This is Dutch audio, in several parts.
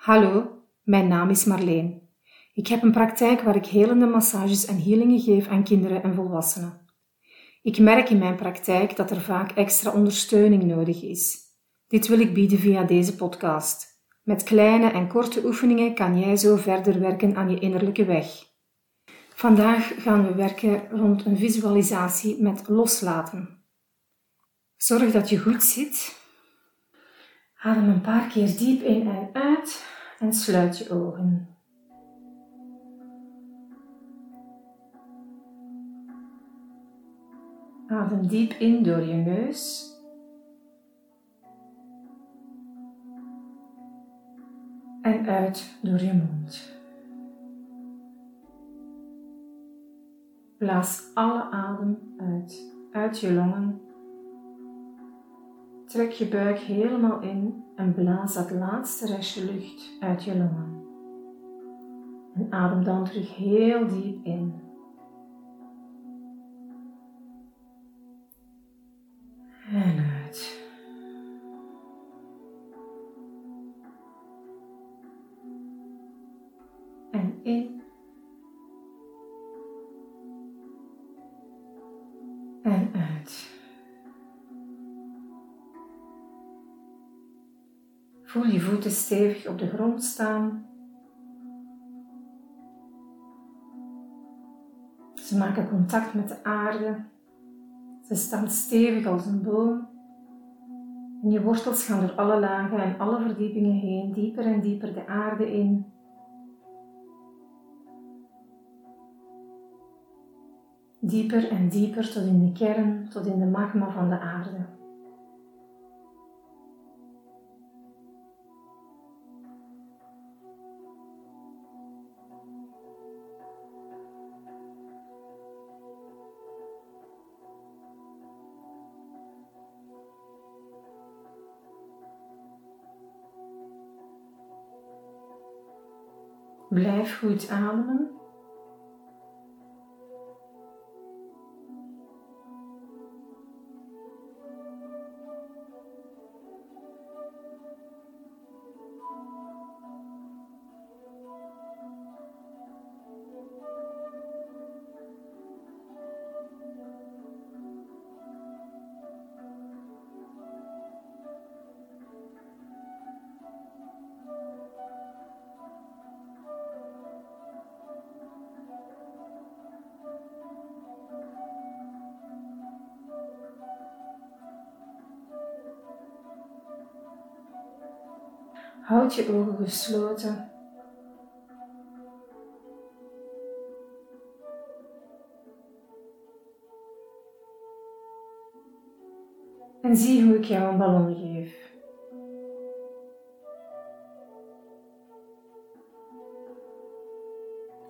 Hallo, mijn naam is Marleen. Ik heb een praktijk waar ik helende massages en healingen geef aan kinderen en volwassenen. Ik merk in mijn praktijk dat er vaak extra ondersteuning nodig is. Dit wil ik bieden via deze podcast. Met kleine en korte oefeningen kan jij zo verder werken aan je innerlijke weg. Vandaag gaan we werken rond een visualisatie met loslaten. Zorg dat je goed zit. Adem een paar keer diep in en uit en sluit je ogen. Adem diep in door je neus. En uit door je mond. Blaas alle adem uit, uit je longen. Trek je buik helemaal in en blaas dat laatste restje lucht uit je longen. En adem dan terug heel diep in. En uit. En in. En uit. Voel je voeten stevig op de grond staan. Ze maken contact met de aarde. Ze staan stevig als een boom. En je wortels gaan door alle lagen en alle verdiepingen heen, dieper en dieper de aarde in. Dieper en dieper tot in de kern, tot in de magma van de aarde. Blijf goed ademen. Houd je ogen gesloten. En zie hoe ik jou een ballon geef.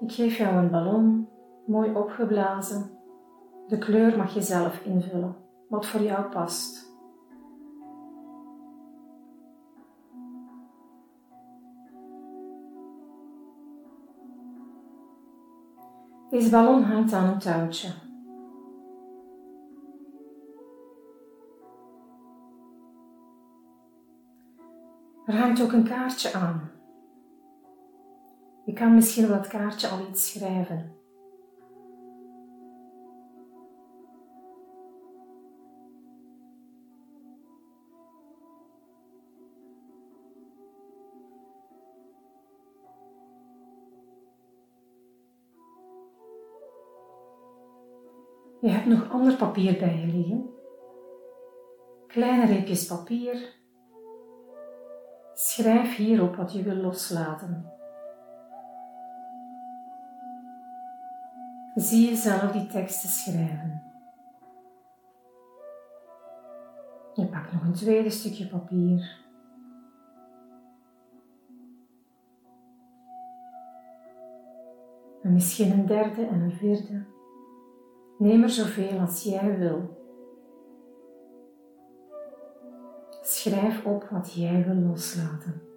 Ik geef jou een ballon, mooi opgeblazen. De kleur mag je zelf invullen, wat voor jou past. Deze ballon hangt aan een touwtje. Er hangt ook een kaartje aan. Je kan misschien op dat kaartje al iets schrijven. Je hebt nog ander papier bij je liggen. Kleine reepjes papier. Schrijf hierop wat je wil loslaten. Zie jezelf die teksten schrijven. Je pakt nog een tweede stukje papier. En misschien een derde en een vierde. Neem er zoveel als jij wil. Schrijf op wat jij wil loslaten.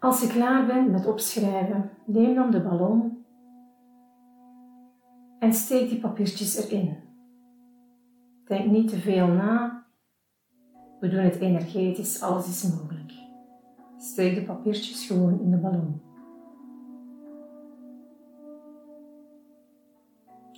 Als je klaar bent met opschrijven, neem dan de ballon en steek die papiertjes erin. Denk niet te veel na. We doen het energetisch, alles is mogelijk. Steek de papiertjes gewoon in de ballon.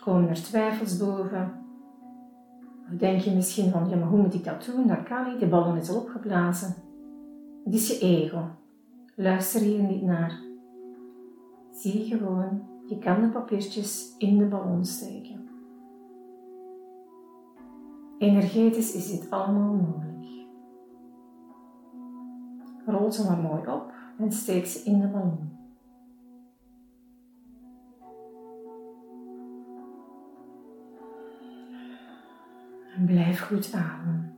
Komen er twijfels boven? Of denk je misschien van, ja maar hoe moet ik dat doen? Dat kan niet, de ballon is al opgeblazen. Het is je ego. Luister hier niet naar. Zie gewoon, je kan de papiertjes in de ballon steken. Energetisch is dit allemaal mogelijk. Rol ze maar mooi op en steek ze in de ballon. En blijf goed ademen.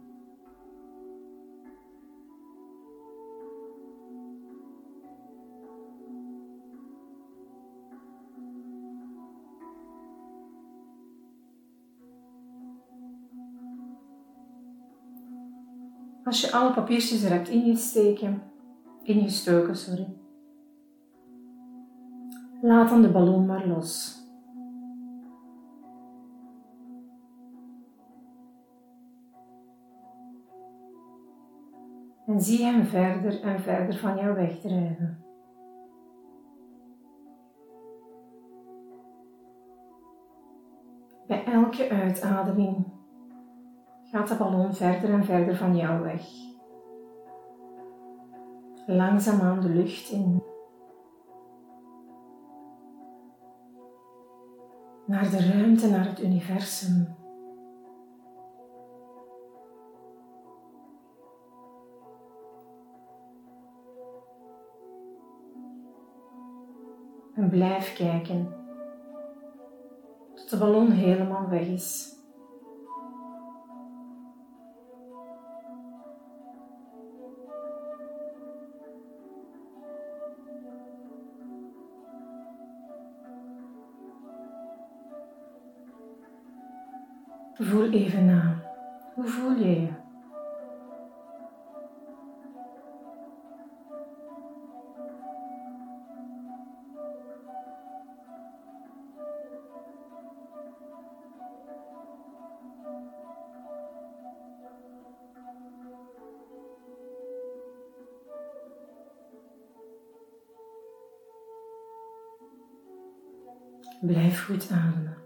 Als je alle papiertjes er hebt ingesteken, ingestoken, sorry. Laat dan de ballon maar los. En zie hem verder en verder van jou wegdrijven. Bij elke uitademing gaat de ballon verder en verder van jou weg. Langzaamaan de lucht in. Naar de ruimte, naar het universum. En blijf kijken tot de ballon helemaal weg is. Voel even na. Hoe voel je je? Blijf goed ademen.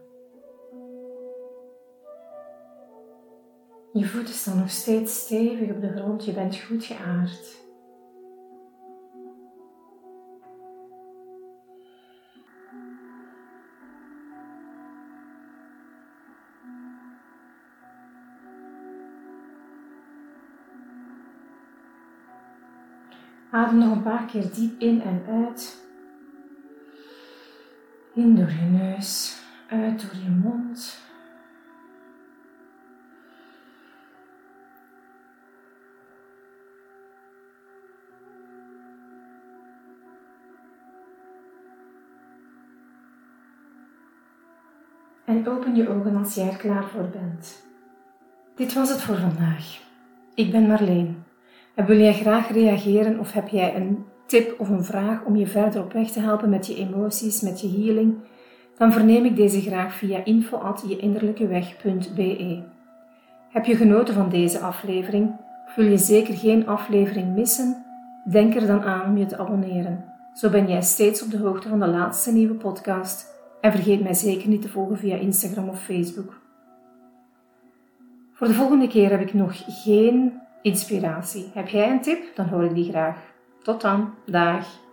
Je voeten staan nog steeds stevig op de grond, je bent goed geaard. Adem nog een paar keer diep in en uit. In door je neus, uit door je mond. En open je ogen als jij er klaar voor bent. Dit was het voor vandaag. Ik ben Marleen. En wil jij graag reageren of heb jij een tip of een vraag om je verder op weg te helpen met je emoties, met je healing, dan verneem ik deze graag via info@jeinnerlijkeweg.be. Heb je genoten van deze aflevering? Of wil je zeker geen aflevering missen? Denk er dan aan om je te abonneren. Zo ben jij steeds op de hoogte van de laatste nieuwe podcast. En vergeet mij zeker niet te volgen via Instagram of Facebook. Voor de volgende keer heb ik nog geen inspiratie. Heb jij een tip? Dan hoor ik die graag. Tot dan, dag.